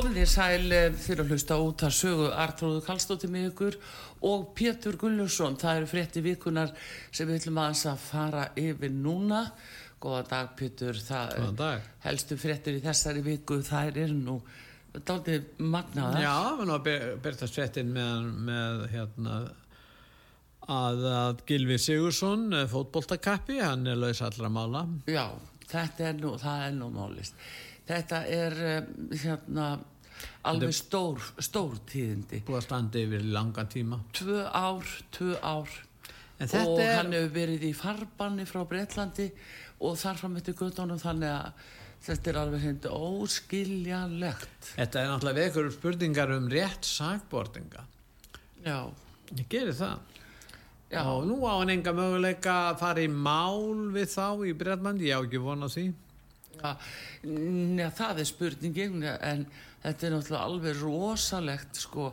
Komið þér sæl eh, fyrir að hlusta út að sögu Artrúðu Kallstóttir með ykkur og Pétur Gullursson. Það eru frétti vikunar sem við ætlum aðeins að fara yfir núna. Góða dag Pétur. Það dag. Helstu fréttir í þessari viku það er nú dálítið magnaðar. Já, við náðum að byrta svettin með, með hérna að, að Gilvi Sigursson fótboltakappi, hann er laus allra mála Já, þetta er nú, það er nú málist. Þetta er um, hérna alveg stór, stór tíðindi. búið að standa yfir langan tíma. Tvö ár, tvö ár. Og er- hann hefur verið í farbanni frá Breitlandi og þar fram eftir guttunum þannig að þetta er alveg hindi óskiljanlegt. Þetta er náttúrulega vekur spurningar um rétt sakbortinga Já, Ég gerir það. Já, og nú á hann enga möguleika að fara í mál við þá í Breitlandi, ég á ekki vona því. Já, Njá, það er spurningin en þetta er náttúrulega alveg rosalegt sko,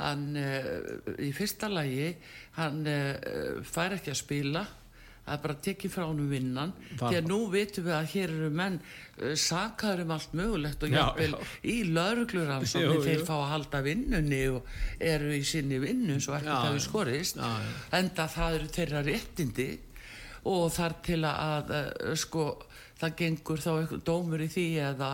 hann uh, í fyrsta lagi hann uh, fær ekki að spila. Er bara tekið frá hann vinnan. Var- því að nú vitum við að hér eru menn uh, sakaður um allt mögulegt og Já, já. í lauruglur þeir fá að halda vinnunni og eru í sinni vinnu svo ekki það við skorist. Já, enda það eru þeirra réttindi og þar til að uh, sko það gengur þá dómur í því eða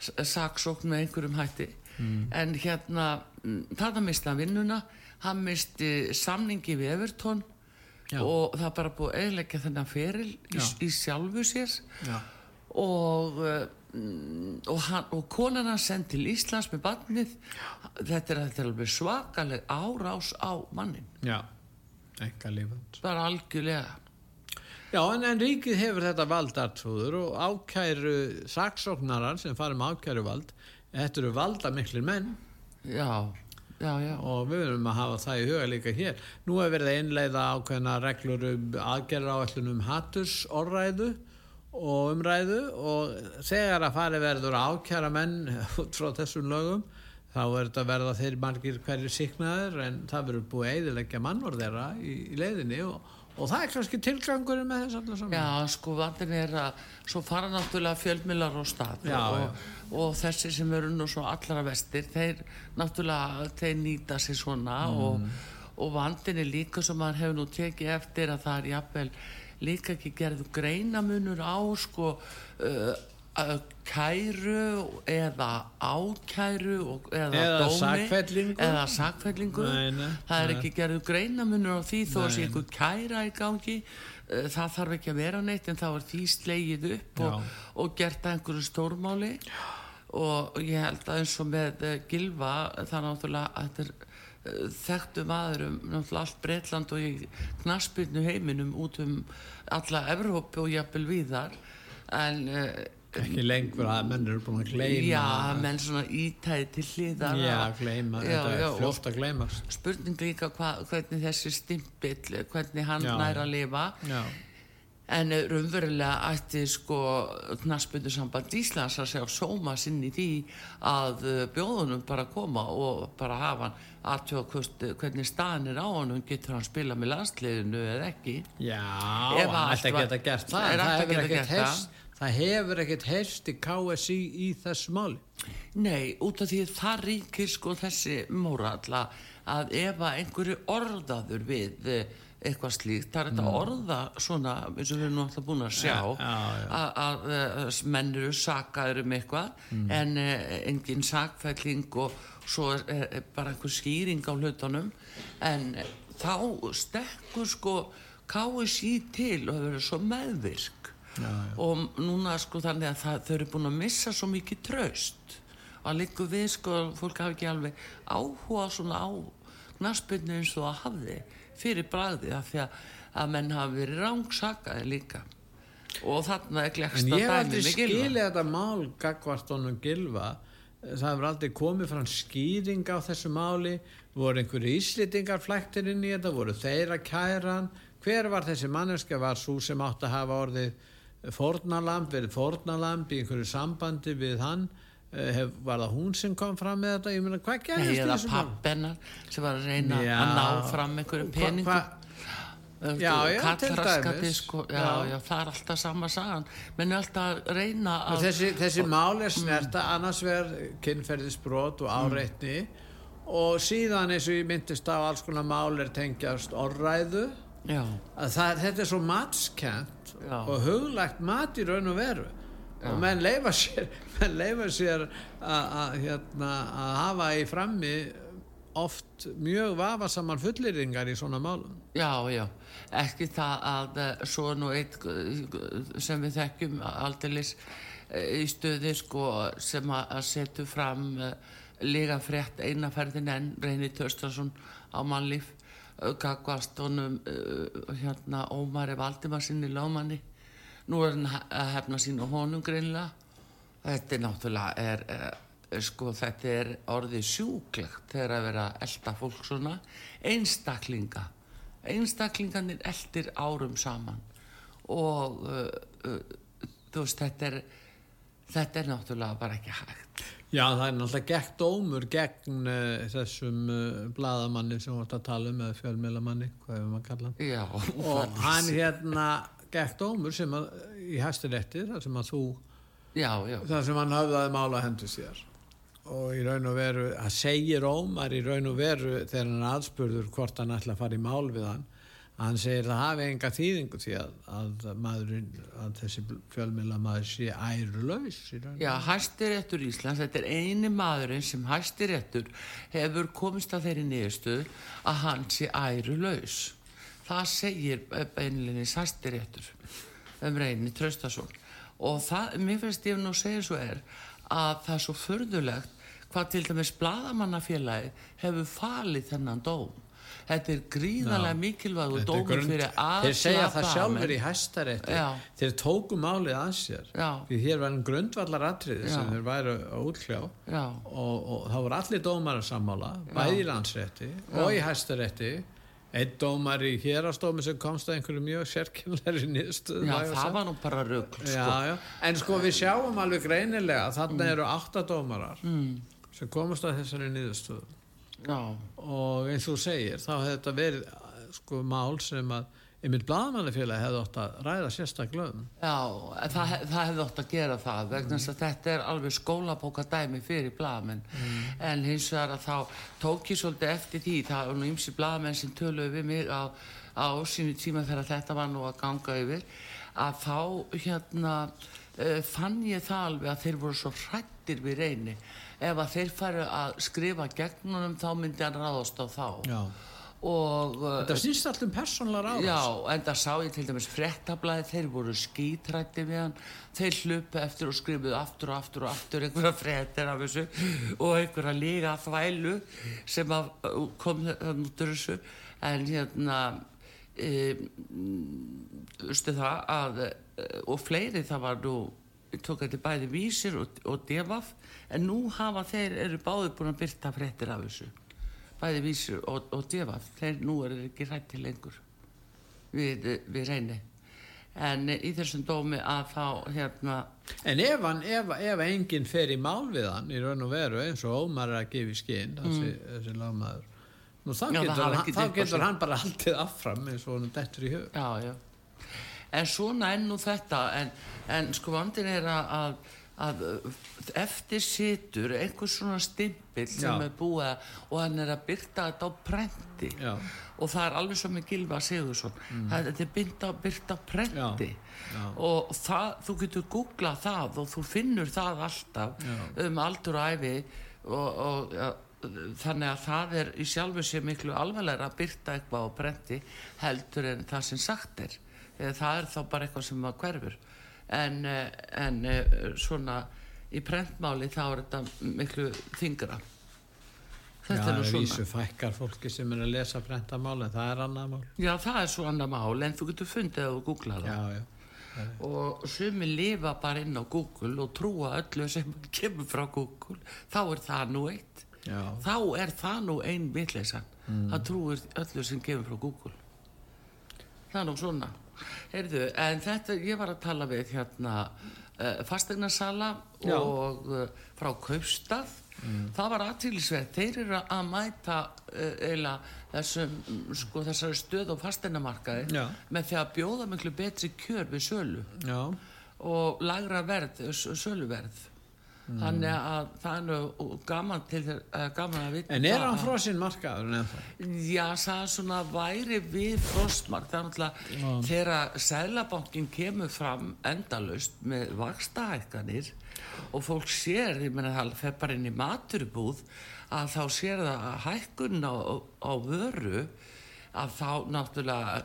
saksókn með einhverjum hætti. Mm. en hérna mm, þarna misti hann vinnuna hann misti samningi við Evertón Já. og það bara búið að eiginleggja þennan feril í, í sjálfu sér. Já, og, uh, mm, og, hann, og konan hann send til Íslands með barnið. Þetta er, þetta er alveg svakaleg árás á mannin já, enga lífand bara algjörlega Já, en, en ríkið hefur þetta vald artrúður og ákæru saksóknarar sem fara með ákæru vald þetta eru valda miklir menn já, já, já og við verðum að hafa það í huga líka hér. Nú hefur verið að innleiða ákveðna reglur um aðgerra áallun um hattursorræðu og umræðu og þegar að fari verður að ákjara menn út frá þessum lögum þá er þetta verða þeir margir hverju síknaður en það verður búið að eðilegja mannvor þeirra í, í leiðinni og, og það er kannski tilgangurinn með þess allar saman. Já, sko, vandin er að svo fara náttúrulega fjölmilar á stað Já, og, og þessi sem eru nú svo allra vestir, þeir náttúrulega, þeir nýta sér svona og, og vandin er líka sem maður hefur nú tekið eftir að það er jafnvel líka ekki gerðu greinamunur á sko uh, kæru eða ákæru og, eða, Eða dómi sakfellingu. eða sakfellingu. Nei, nei, það er nei. ekki gerðu greinamunur á því þó að sé einhver kæra í gangi eh, það þarf ekki að vera neitt en þá er því slegið upp og, og gert að einhverju stórmáli. Og ég held að eins og með uh, Gilva það náttúrulega að þetta er uh, þekktu maður um náttúrulega allt Breitland og í knaspinu heiminum út um alla Evrópu og jafnvel víðar. En Ekki lengur að menn eru búin að gleyma. já, menn svona ítæði til hliðar Já, og- gleyma, Já, þetta já, er og- fljótt að gleymast. spurning líka hva, hvernig þessi stimpill hvernig hann Já, nær já. að lifa En raunverulega ætti sko knaspundu samband Íslands að segja sóma sinn í því að eh, bjóðunum bara koma og bara hafa hann aðtjóða hvernig staðan er á hann getur hann spila með landsliðinu eða ekki Já, hann ætti að geta gert það, er það hefur ekkert gert heyrst, það hefur ekkert heyrst í KSI í þessu máli. Nei, út af því að það ríkir sko þessi móralla að ef að einhverju orðaður við eh, eitthvað slíkt, það er þetta orða svona, eins og við erum náttúrulega búin að sjá Mm. Já, já, já. að- að menn eru sakaður um eitthvað Mm. en uh, engin sakfælling og svo er, er bara einhver skýring á hlutunum en eh, þá stekkur sko KSI til og það verður svo meðvirk já, já. og núna sko þannig að það, þau eru búin að missa svo mikið traust. Að líka við sko fólk hafi ekki alveg áhuga svona á knaspinu eins og að hafði fyrir bragði af því að, að menn hafi verið rángsakaði líka. Og þarna er En gleksta ég hef aldrei dæmi skilið þetta mál gagvart honum gilva það hefur aldrei komið fram skýring á þessu máli. Voru einhverju íslitingar flæktir inn í þetta? Voru þeir að kæra hann? Hver var þessi manneska var svo sem átt að hafa orðið fornalamb verið fornalamb í einhverju sambandi við hann. Eh, hef, var það hún sem kom fram með þetta? Ég meina hvað gerðist í eða pappennar sem var að reyna Já. að ná fram einhverjum Hva- peningum. Hva- Já, já, til kallraskati dæmis. sko, já, Já. já, það er alltaf sama sagan. Menn er alltaf að reyna að þessi, þessi mál er snerta annars verð kynferðisbrot og áreitni. Og síðan eins og ég myndist á alls konar mál er tengjast orræðu já, að það, þetta er svo matskent Já. og huglægt mat í raun og veru. Og menn leifa sér menn leifa sér að hérna, hafa í frammi oft mjög vafasaman fullýringar í svona málum. Já, já. Ekki það að eh, svo nú eitt eh, sem við þekkjum aldeilis eh, í stöði sko sem að setja fram lega frétt einaferðin en reynir Törstason á mannlíf gagvast honum uh, hérna Ómari Valdimarsinni lögmanni. Nú er hann að hefna sín á honum greinlega þetta er náttúrulega er, er, sko þetta er orðið sjúklegt þegar að vera elda fólk svona. Einstaklinga einstaklinganir eldir árum saman. Og uh, uh, þú veist þetta er þetta er náttúrulega bara ekki hægt. Já, það er náttúrulega gegn dómur gegn uh, þessum uh, bladamanni sem við að tala um eða fjölmiðlamanni, hvað hefur maður kallað já, og hann hérna gegn dómur sem að í hæstirétti þar sem að þú já, já, þar sem hann höfðaði mála hendur sér. Og í raun og veru að segir Ómar í raun og veru þegar hann aðspurður hvort hann ætla að fara í mál við hann hann segir það hafi enga þýðingu því að, að maðurinn að þessi fjölmiðla maður sé ærulaus já hæstiréttur Íslands þetta er eini maðurinn sem hæstiréttur hefur komist að þeirri niðurstöðu að hann sé æru laus það segir beinlinni hæstiréttur um reyni Traustason. Og það, mér finnst ég nú að segja svo er að það er svo förðulegt hvað til dæmis bladamannafélagi hefur falið þennan dóm þetta er gríðarlega mikilvæg og dómur grund- fyrir alla þeir segja það sjálfur í hæstarétti. Þeir tóku málið að sér. Því hér var en grundvallar atriði sem þeir væru að útkljá. Já. og, og það voru allir dómar að sammála bæði í landsrétti og í hæstarétti. Einn dómar í hérastómi sem komst að einhverju mjög sérkynleiri nýðstöð já, það var nú bara rugl sko. en sko við sjáum alveg greinilega að þarna eru átta dómarar mm. sem komast að þessari nýðstöð já, og eins og þú segir þá hefði þetta verið sko mál sem að einmitt blaðmannafélagi hefði átt að ræða sérstaklega um. Já, það, það hefði ótt að gera það vegna þess að þetta er alveg skólabóka dæmi fyrir blaðamenn. En hins vegar að þá tók ég svolítið eftir því það var nú ymsi blaðamenn sem töluðu við mig á, á sínu tíma þegar þetta var nú að ganga yfir að þá hérna uh, fann ég það alveg að þeir voru svo hrættir við reyni ef að þeir færu að skrifa gegnunum þá myndi hann ráðast á þá. Já. og uh, þetta snýst allum persónlar árás Já, en það sá ég til dæmis frettablaði, þeir voru skítrætti við hann, þeir hlupu eftir og skrifuðu aftur og aftur og aftur einhverja frettir af þessu og einhverja líga þvælu sem uh, kom þannig út úr þessu, en hérna, e, veistu það að, e, og fleiri það var nú, tók þetta bæði vísir og, og devaf, en nú hafa þeir, eru báði búin að byrta frettir af þessu. Bæði vísur og, og djöfaf þeir nú eru ekki hrætti lengur við, við reyni. En í þessum dómi að þá hérna En ef, hann, ef, ef enginn fer í mál við hann í raun og veru eins og Ómar er að gefa í skinn þessi, þessi lagmaður nú þá Mm. Já, getur, hann, þá getur hann bara haldið affram eins og hann dettur í hug. Já, já en svona enn nú þetta en, en sko vandin er að, að, að eftir situr einhver svona stimpill sem er búið og hann er að byrta þetta á prenti. Já. og það er alveg svo með Gilva Sigursson mm. þetta er byrta, byrta prenti. Já, já. og það, þú getur googlað það og þú finnur það alltaf um aldur og æfi og, og ja, þannig að það er í sjálfu sér miklu alvarlega að byrta eitthvað á prenti heldur en það sem sagt er það er þá bara eitthvað sem að hverfur. En, eh, en eh, svona í prentmáli þá er þetta miklu þingra Já, þetta er nú er svona. vísu fækkar fólki sem er að lesa prentamál en það er annað mál. Já það er svo annað mál en þú getur fundið að þú googlað það. Já, já, og sumi lifa bara inn á Google og trúa öllu sem kemur frá Google. Þá er það nú eitt. Já, þá er það nú ein vitleysan. Mm. það trúir öllu sem kemur frá Google. Það er nú svona Heyrðu, en þetta, ég var að tala við hérna uh, fastegnarsala Já. og uh, frá Kaupstað. Það var aðtílisveit, þeir eru að mæta uh, eiginlega þessum, mm, sko, þessari stöð og fastegnamarkaði Já. með því að bjóða miklu betri kjör við sölu já, og lagra verð, söluverð þannig að það er nú gaman til uh, gaman að vita en er hann frosinn markaður ennþá? Já, það er svona væri við frostmark, það er náttúrulega þegar Sælabankin kemur fram endalust með vakstahækkanir og fólk sér, ég meina það fer bara inn í maturubúð að þá sér það að hækkun á, á vöru að þá náttúrulega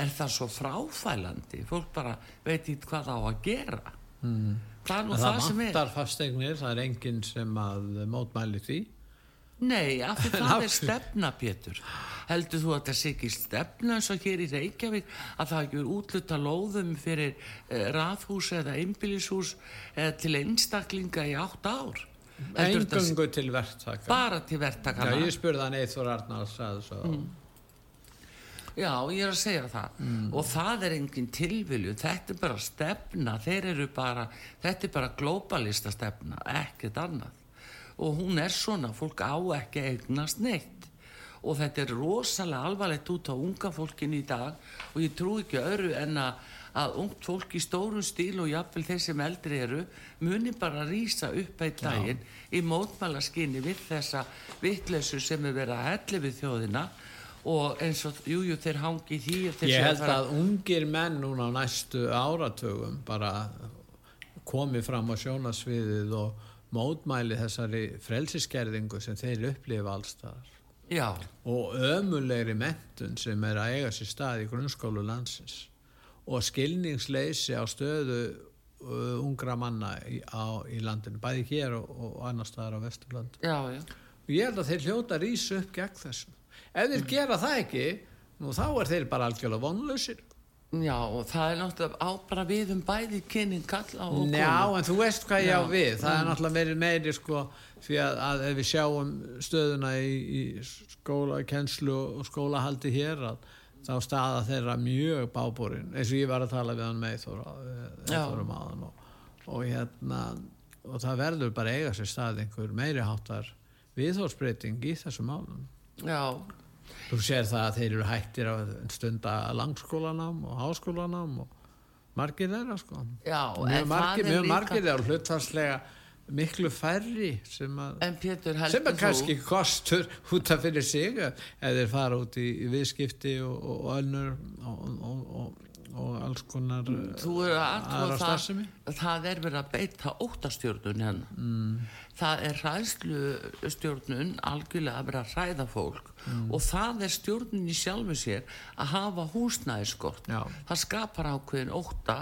er það svo fráfælandi fólk bara veit ekki hvað á að gera mm. Það er nú En það, það sem er vantar fasteignir, það er enginn sem að mótmæli því Nei, af því það er stefna, Pétur. Heldur þú að það sé ekki stefna eins og hér í Reykjavík að það ekki er útluta lóðum fyrir uh, raðhús eða einbýlishús eða til einstaklinga í átt ár? Engöngu til verktaka bara til Já, verktakana? ég spurði hann Eithor Arnalds að svo Mm. Já, ég er að segja það. Og það er engin tilvilju. Þetta er bara stefna. Þeir eru bara, þetta er bara globalista stefna, ekkert annað. Og hún er svona, fólk á ekki að eignast neitt. Og þetta er rosalega alvarlegt út á unga fólkin í dag og ég trú ekki öðru en að, að ungt fólk í stórum stíl og jafnvel þeir sem eldri eru muni bara rýsa upp eitt daginn í mótmælaskinni við þessa vitleysu sem er verið að helli við þjóðina og eins og, jújú, jú, þeir hangi því þeir Ég held fara- að ungir menn núna á næstu áratögum bara komi fram á sjónasviðið og mótmæli þessari frelsiskerðingu sem þeir upplifa allstaðar Já, og ömulegri mentun sem er að eiga sér stað í grunnskólu landsins. Og skilningsleysi á stöðu uh, ungra manna í, á, í landinu, bæði hér og, og annar staðar á Vesturland og ég held að þeir hljóta að rísa upp gegn þessum ef þeir gera það ekki nú þá er þeir bara algjörlega vonlausir Já, og það er náttúrulega á bara við um bæði kynning kalla og Já, konu. en þú veist hvað ég á Já. Mm. við það er náttúrulega verið meiri sko því að, að ef við sjáum stöðuna í, í skóla, kennslu og skólahaldi hér að þá staða þeirra mjög bábúrin eins og ég var að tala við hann með Já. Eithórum áðan og, og hérna og það verður bara eiga sér stað einhver meiri háttar viðhórsbreyting í þessum málum Já, Þú sér það að þeir eru hættir á stunda langskólanám og háskólanám og margir þeirra sko. já, Mjög margir, mjög líka margir þeirra hlutfarslega miklu færri sem að En Pétur, sem er kannski kostur út af fyrir sig ef þeir fara út í, í viðskipti og, og önnur og, og, og, og alls konar eru að aðra starfsemi það, það er verið að beita óttastjórnun hérna. Mm. Það er hræðslustjórnun algjörlega að vera að hræða fólk Mm. og það er stjórnun í sjálfu sér að hafa húsnæðiskort. Já. Það skapar ákveðin ótta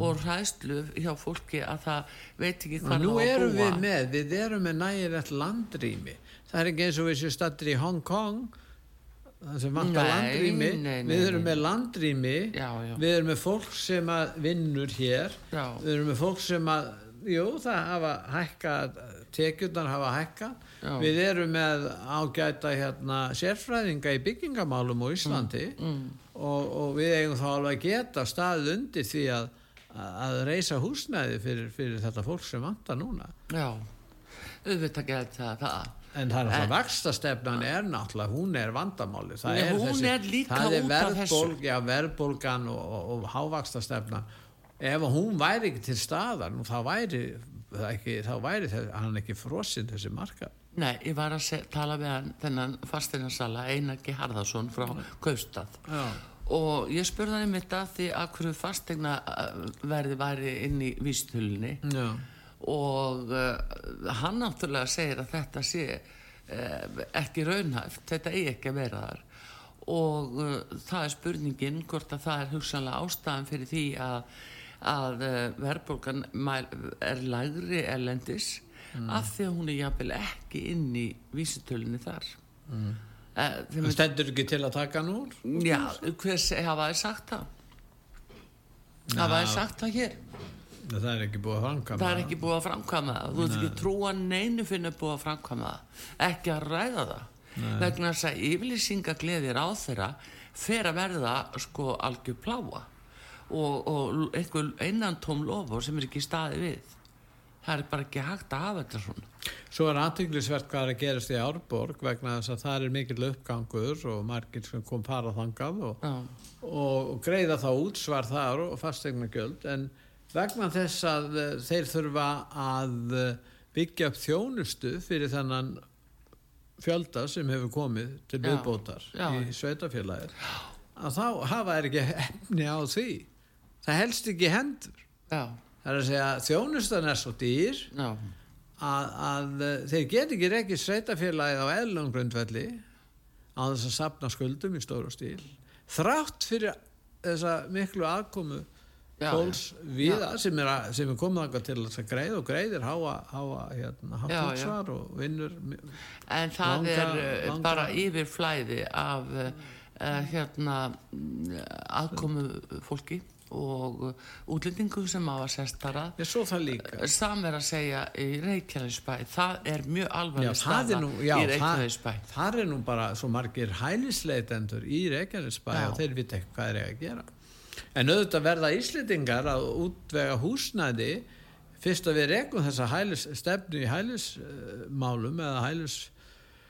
og hræðslu hjá fólki að það veit ekki og hvað nú það á að erum búa. við með við erum með nægilegt landrými það er ekki eins og við séum stattir í Hong Kong það sem vantar Nei, landrými nei, nei, við erum nei. með landrými Já, já. við erum með fólk sem að vinnur hér Já. við erum með fólk sem að jú, það hafa hækkað, tekjurnar hafa hækkað. Já. Við erum með ágæta hérna sérfræðinga í byggingamálum á Íslandi Mm, Og, og við eigum þá alveg að geta staðið undir því að, að reysa húsnæði fyrir, fyrir þetta fólk sem vantar núna. Já, auðvitað geta það. En það er En- náttúrulega vakstastefnan er náttúrulega, hún er vandamáli. Það er hún er líka það er verðbólg, já, verðbólgan og, og, og hávakstastefnan. Ef hún væri ekki til staðar, nú, þá væri, það ekki, þá væri þess, hann ekki frosinn þessi marka. Nei, ég var að se, tala við hann, þennan fastinarsala Einarki Harðarsson frá Kaupstað Já. og ég spurði hann einmitt að því að hverju fastegna verði væri inn í vístulunni Já. Og uh, hann náttúrulega segir að þetta sé uh, ekki raunhæft, þetta eigi ekki að vera þar og uh, það er spurningin hvort að það er hugsanlega ástæðan fyrir því að, að verðbólgan er lægri erlendis af því að hún er jafnvel ekki inn í vísitölunni þar mm. Það stendur ekki til að taka hann úr? Já, hver se- hafa þið sagt það? Hafa þið sagt það hér? Það er ekki búið að framkama. Það er ekki búið að framkvæma það. Þú ert ekki trúa neinu finnur búið að framkvæma það. Ekki að ræða það. Vegna þess að yfirlýsingagleðir á þeirra fer að verða sko algjör pláa og, og einhver einan tóm lofur sem er ekki staði við. Það er bara ekki hægt að hafa þetta svona. Svo er aðtinglisvert hvað er að gerast í Árborg vegna þess að það er mikill uppgangur og margir sem kom fara þangað og, og, og greiða þá útsvar þar og fastegna gjöld en vegna þess að eh, þeir þurfa að eh, byggja upp þjónustu fyrir þennan fjölda sem hefur komið til viðbótar í sveitafélagir að þá hafa þeir ekki efni á því. Það helst ekki hendur. Já, það er að segja þjónustan er svo dýr að, að eh, þeir get ekki rekið sveitafélagið á eðlum grundvelli á þess að sapna skuldum í stóru stíl. Þrátt fyrir þessa miklu aðkomu fólks já. viða sem er, er komið til að greið og greiðir háa, háa hérna, hátt og vinnur En það Langa- er uh, langa- bara yfir flæði af uh, hérna aðkomu fólki og uh, útlendingu sem hafa sest þar að. ég svo það líka Sam er að segja í Reykjavíðsbæ, það er mjög Já, alvarleg það staða nú, já, í það, Reykjavíðsbæ. það er nú bara svo margir hælisleitendur í Reykjanesbæ Já. og þeir vita hvað er að gera en auðvitað verða Íslendingar að útvega húsnæði fyrst að við rekum þessa hælis, stefnu í hælismálum eða hælis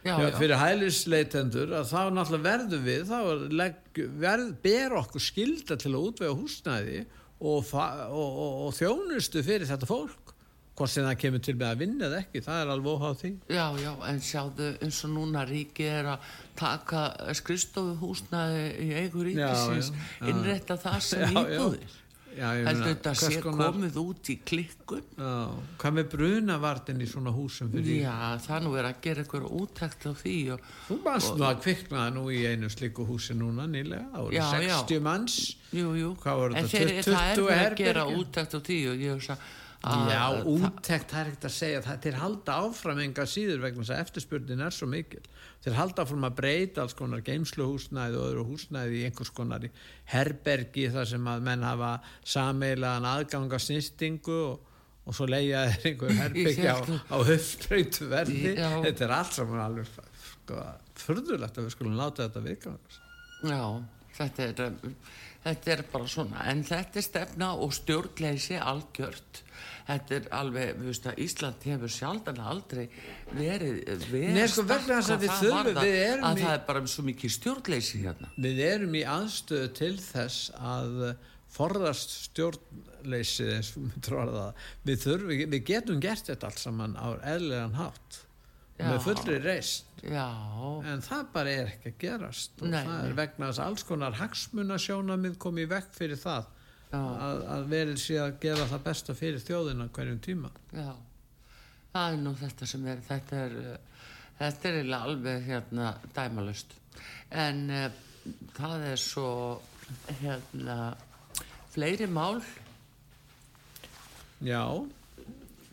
Já, Já, fyrir hælisleitendur að þá náttúrulega verðum við þá legg, verð, ber okkur skilda til að útvega húsnæði og, og, og, og þjónustu fyrir þetta fólk hvort sem það kemur til með að vinna eða ekki það er alveg óháð því. Já, já, en sjáðu eins og núna ríki er að taka skristofu húsnaði í eigu ríkisins, Já, já, innrætta það sem íbúðir. Heldur þetta sé konar- komið út í klikkun? Já, hvað með brunavartin í svona húsum fyrir Já, það er nú verið að gera eitthvað úttækt á því og Þú manst nú að kviknaði nú í einu slíku húsi núna nýlega, það voru Já, já. 60 manns. Jú, jú, en þeir, 20 það er að gera úttækt á því og ég hugsa að Já, úttekt, það er ekkert að segja. Það þeir halda áfram enga síður vegna þess að eftirspurnin er svo mikil. Þeir halda áfram að breyta alls konar geimsluhúsnæði og öðru húsnæði í einhvers konar herbergi þar sem að menn hafa sameilaðan aðganga snýstingu og, og svo leiða þeir einhver herbergi á, á höfströytu verði Já. þetta er allt saman alveg sko, furðulegt að við skulum láta þetta viðkvæmast Já, þetta er, þetta er bara svona, en þetta er stefna og stjórnleysi algjört. Þetta er alveg, við veist að Ísland hefur sjaldan aldrei verið verið Nei, sko, að við þurfum- við erum að í- það er bara svo mikið stjórnleysi hérna. Við erum í aðstöðu til þess að forðast það. Við, þurfum, við getum gert þetta allt saman á eðlilegan hátt Já. með fullri reist Já, en það bara er ekki að gerast. Og Nei, það nei. er vegna þess að alls konar hagsmunasjónamið kom í vekk fyrir það að, að verið sé að gera það besta fyrir þjóðina hverjum tíma. Já. Það er nú þetta sem er, þetta er, þetta er alveg hérna dæmalust. En uh, það er svo, hérna, fleiri mál. Já,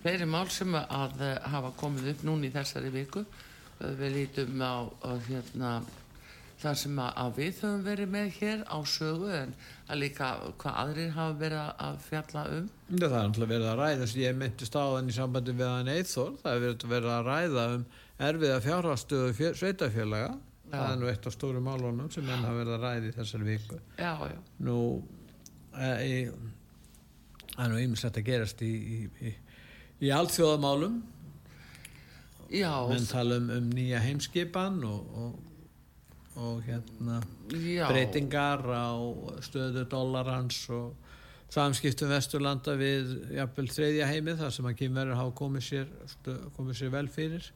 fleiri mál sem að eh, hafa komið upp núna í þessari viku. Eh, við lítum á, á hérna það sem að, að við höfum verið með hér á sögu en að líka hvað aðrir hafa verið að- fjalla um. Það er náttúrulega verið að ræða sem ég myndist á þann í sambandi við hann Eithor það er verið að ræða um erfiða fjárhastöðu sveitafélaga það er nú eitt af stóru málunum sem menn hafa verið að ræða í þessari viku. Já, já, nú e, það er nú ýmislegt að gerast í, í, í, í alþjóðamálum. já, menn tala um, um nýja heimskipan og, og, og hérna já breytingar á stöðu dollarans og samskiptum Vesturlanda við jafnvel þriðja heimið þar sem að kynverður hafa komið sér, komið sér vel fyrir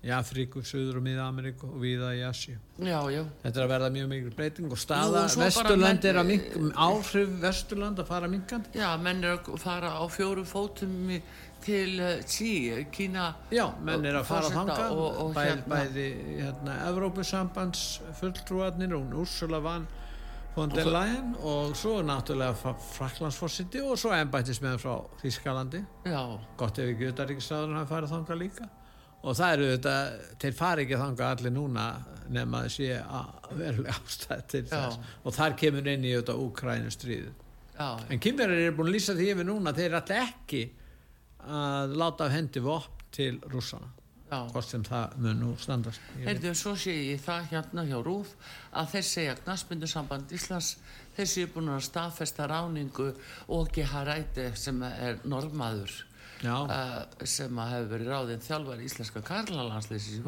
í Afríku, Suður og Miða-Ameríku og viða í Asju. Þetta er að verða mjög mikil breyting og Jú, staða bara Vesturland menn- er að mink, áhrif Vesturland að fara minkandi. já, menn er að fara á fjórum fótum í- til uh, Xi, Kína Já, menn er að fara Forseta þangað, og- og bæ, hérna- bæði hérna, Evrópusambands fulltrúarnir og Úrsula van von der Leyen og svo náttúrulega Fraklandsforsiti og svo embættismenn frá Þískalandi gott ef ekki utaríkisraðurinn hafi farið þangað líka. Og það eru þetta, þeir fari ekki þangað allir núna nema að sé að verulega ástæð til Já. þess. Og þar kemur inn í þetta Úkrænu stríðu en kynverðir eru búin að lýsa því yfir núna þeir eru alltaf ekki að láta af hendi vopn til rússana. Hvort sem það mun nú standast. Heyrðu, svo sé ég það hérna hjá Rúf að þeir segja knastmyndusamband Íslands þeir séu búin að staðfesta ráningu og Haræti sem er normaður uh, sem að hefur verið ráðinn þjálfar íslenska karlalandslýsis í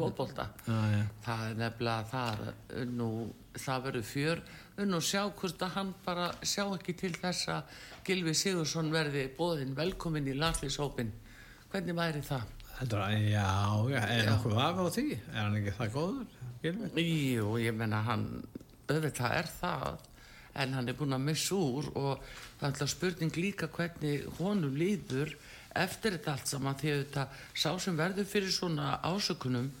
já. það er nefnilega það uh, nú, það verður fjör nú sjá hvort að hann bara sjá ekki til þess að Gilvi Sigursson verði bóðinn velkomin í landslýshópin hvernig væri það? Heldur að, já, er nokkuð vafa á því er hann ekki það góður Gylfi? Jú, ég menna hann auðvitað er það en hann er búinn að missa úr og það er alltaf spurning líka hvernig honum líður eftir þetta allt saman því auðvitað sá sem verður fyrir svona ásökunum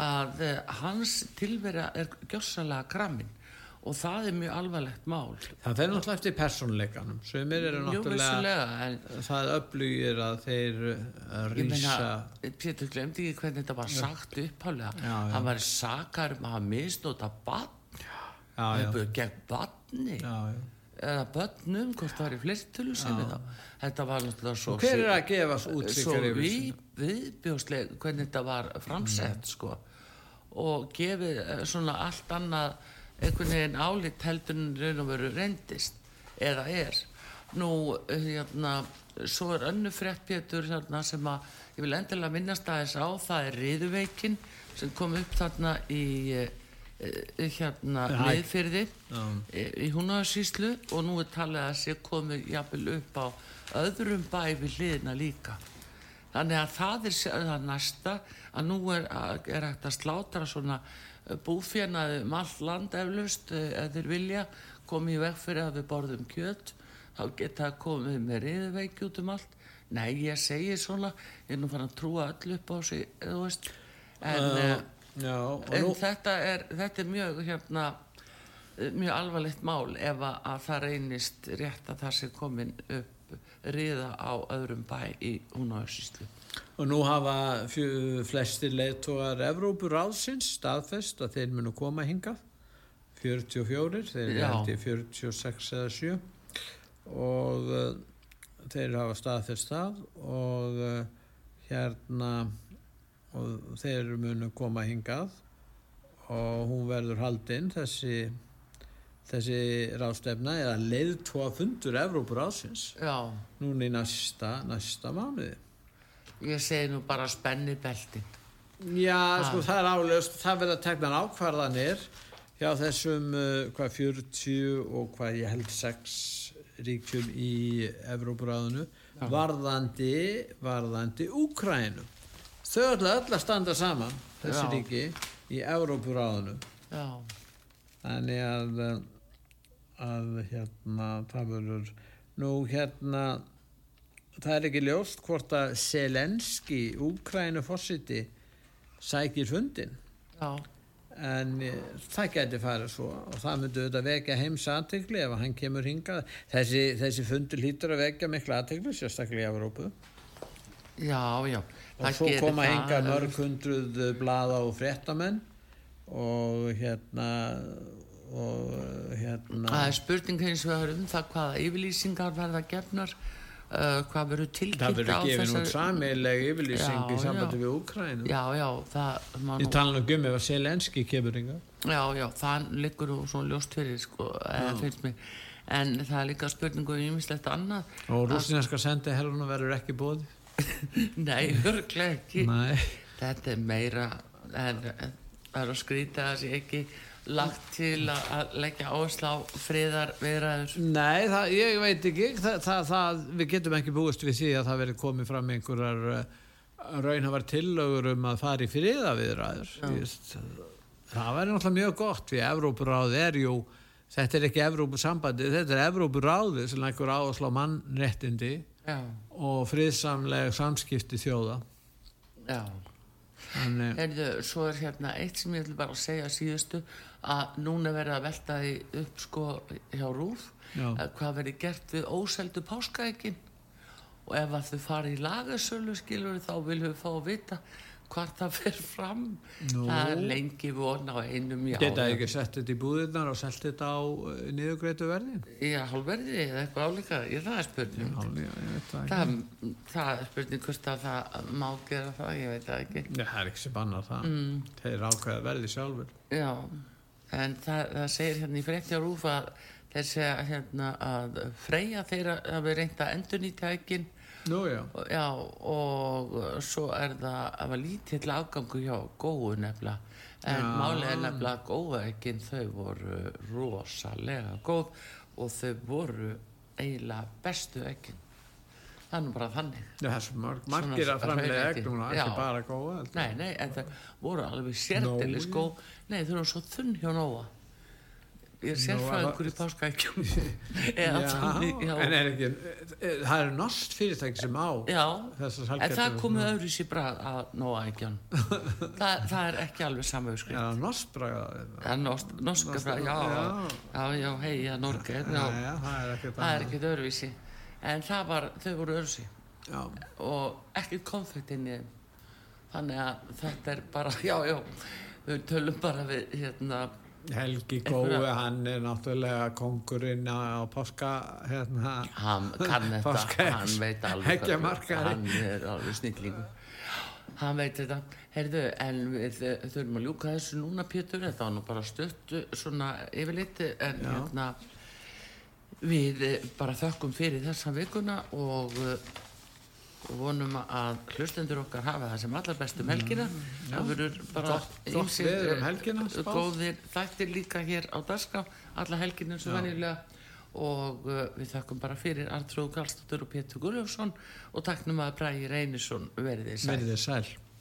að eh, hans tilvera er gjörsalega kramin og það er mjög alvarlegt mál. Það fer náttúrulega eftir persónuleikanum. Sumir eru náttúrulega en það öflugir að þeir meina, rýsa Pétur glemdi ekki hvernig þetta var sagt upphálega hann var sakar um að hafa misnóta bann gegn banni já, já. Eða börnum, hvort það var í fleirtölu sinni þá. Þetta var náttúrulega svo... Og hver er að gefa Svo útsikar yfir við, viðbjóðsleg hvernig þetta var framsett, sko. Og gefið eh, svona allt annað einhvern veginn álit heldur en raun og veru reyndist. Eða er. Nú, hérna, svo er önnu frétt Pétur hérna, sem að ég vil endilega minnast aðeins á, það er riðuveikin sem kom upp þarna í eh, hérna Hæ. miðfyrði Já. í Húnaðarsýslu og nú er talið að sé komið jafnvel upp á öðrum bæ við hliðina líka. Þannig að það er það næsta að nú er, er hægt að slátra svona búfjanaði um allt land eflaust eh, ef þeir vilja komið í veg fyrir að við borðum kjöt þá geta það komið með riðveiki út um allt. Nei, ég segi svona, ég er nú farin að trúa öll upp á sig. En, uh, já, en nú, þetta, er, þetta er mjög hérna mjög alvarlegt mál ef að, að það reynist rétt að það sé komin upp riða á öðrum bæ í Húnaðarsýslu. og nú hafa fjö, flestir leiðtógar Evrópur áðsins staðfest að þeir munu koma hingað 44, þeir Já. í 46 eða 7 og uh, þeir hafa staðfest það og uh, hérna og þeir munu koma hingað og hún verður haldinn þessi þessi rástefna eða leiðtóa fundur Evrópur áðsins Já, núna í næsta, næsta mánuði. Ég segi nú bara spenni beltin. Já, sko það er álöst, það verða tegnar ákvarðanir hjá þessum uh, hvað 40 og hvað ég held 6 ríkjum í Evrópuráðinu varðandi, varðandi Úkrænu. Þau ætla öll að standa saman, þessi Já. ríki, í Evrópuráðinu. Já, Þannig að, að hérna, það verður, nú hérna, það er ekki ljóst hvort að Selenski, Úkrænu fórsiti, sækir fundin já, en eh, það geti farið svo og það myndi auðvitað vekja heims aðtegli ef hann kemur hingað. Þessi, þessi fundur hlýtur að vekja mikla aðtegli sérstaklega í Evrópu já, já. og svo koma hingað mörg hundruð blada og fréttamenn og hérna og hérna Það er spurning hins vegar um það hvaða yfirlýsingar verða gefnar uh, hvað verður það tilkynnt á verður gefin út samileg yfirlýsing í sambandi við Úkrænu Já, já, það ég tala nú um ef að Selenski kemur yngar Já, já, það liggur nú svona ljóst fyrir sko, eða finnst mér. En það er líka spurningu um ýmislegt annað. Og rústinska sendi herruna verður ekki bóði Nei, örglega ekki. Nei. Þetta er meira en en það er að skrýta að það sé ekki lagt til að, leggja áherslu á friðar viðræður Nei, það, ég veit ekki. Það, það, við getum ekki búist við því að það verið komið fram einhverjar uh, raunhafar tillögur um að fara í friðaviðræður Víst, það verður náttúrulega mjög gott því Evrópuráð er jú þetta er ekki Evrópusambandi, þetta er Evrópuráði sem leggur áherslu á mannréttindi Já, og friðsamleg samskipti þjóða. Já. Þannig, Heyrðu, svo er hérna eitt sem ég ætla bara segja síðustu að núna verða að velta því upp sko hjá Rúf Já. að hvað verði gert við óseldu páskaækin og ef að þau fara í lagarsölu skilur þá viljum við fá að vita hvort það fer fram. Nú. það er lengi von á einum já, geta ekki sett þetta í búðirnar og selt þetta á uh, niðurgreitu verðin? Í hálfverði eða eitthvað álíka? Ég það er spurning. Já, ég veit það það, það er spurning hvort að það má gera það, ég veit það ekki. Já, það er ekki sem bannar það. Mm. þeir ákveða verði sjálfur. Já, en það, það segir hérna í frétti á rúf að þeir segja hérna að freyja þeirra hafi reynt að endurnýta ekkin Nú já, já, og svo er það að var lítill afgangu hjá góðu nefnilega. En Já. er nefnilega ekkin þau voru rosalega góð og þau voru eiginlega bestu er nú bara þannig. Já, það er svo marg, margir að framlega ekki bara góða. Nei, nei, en það voru alveg sérdelis Nói. góð. Nei, þau eru svo þunn hjá Nóa Ég er sérfræðingur í páskaækjum en er ekki eh, það er nost fyrirtæki sem á Já, en það komið öðru sér brað að Nóa ækjan það, er ekki alveg samauðskrift Já, norsk, norska Norsk- brað, já, já. hei, já, Norge það er er ekkert öðruvísi. En það var, þau voru öðruvísi. Og ekkert konfekt inn í þeim. Þannig að þetta er bara, já, já. Við tölum bara við hérna Helgi Gói, hann er náttúrulega kongurinn á páska hérna. Hann kann þetta, hann veit alveg hann er alveg snillingur. Hann veit þetta. Heyrðu, en við eh, þurfum að ljúka þessu núna Pétur, þetta var nú bara stutt eh, svona yfirleitt en Já. hérna við eh, bara þökkum fyrir þessa vikuna og eh, og vonum að hlustendur okkar hafa það sem allar bestu helgina. Það verður bara veður um eh, góðir þættir líka hér á dagskrá alla helginu eins og venjulega. Og uh, við þakkum bara fyrir Artrúð Karlsdóttur og Pétur Gulljófsson og taknum að Bræði Reynisson verið þið sæl. Verið sæl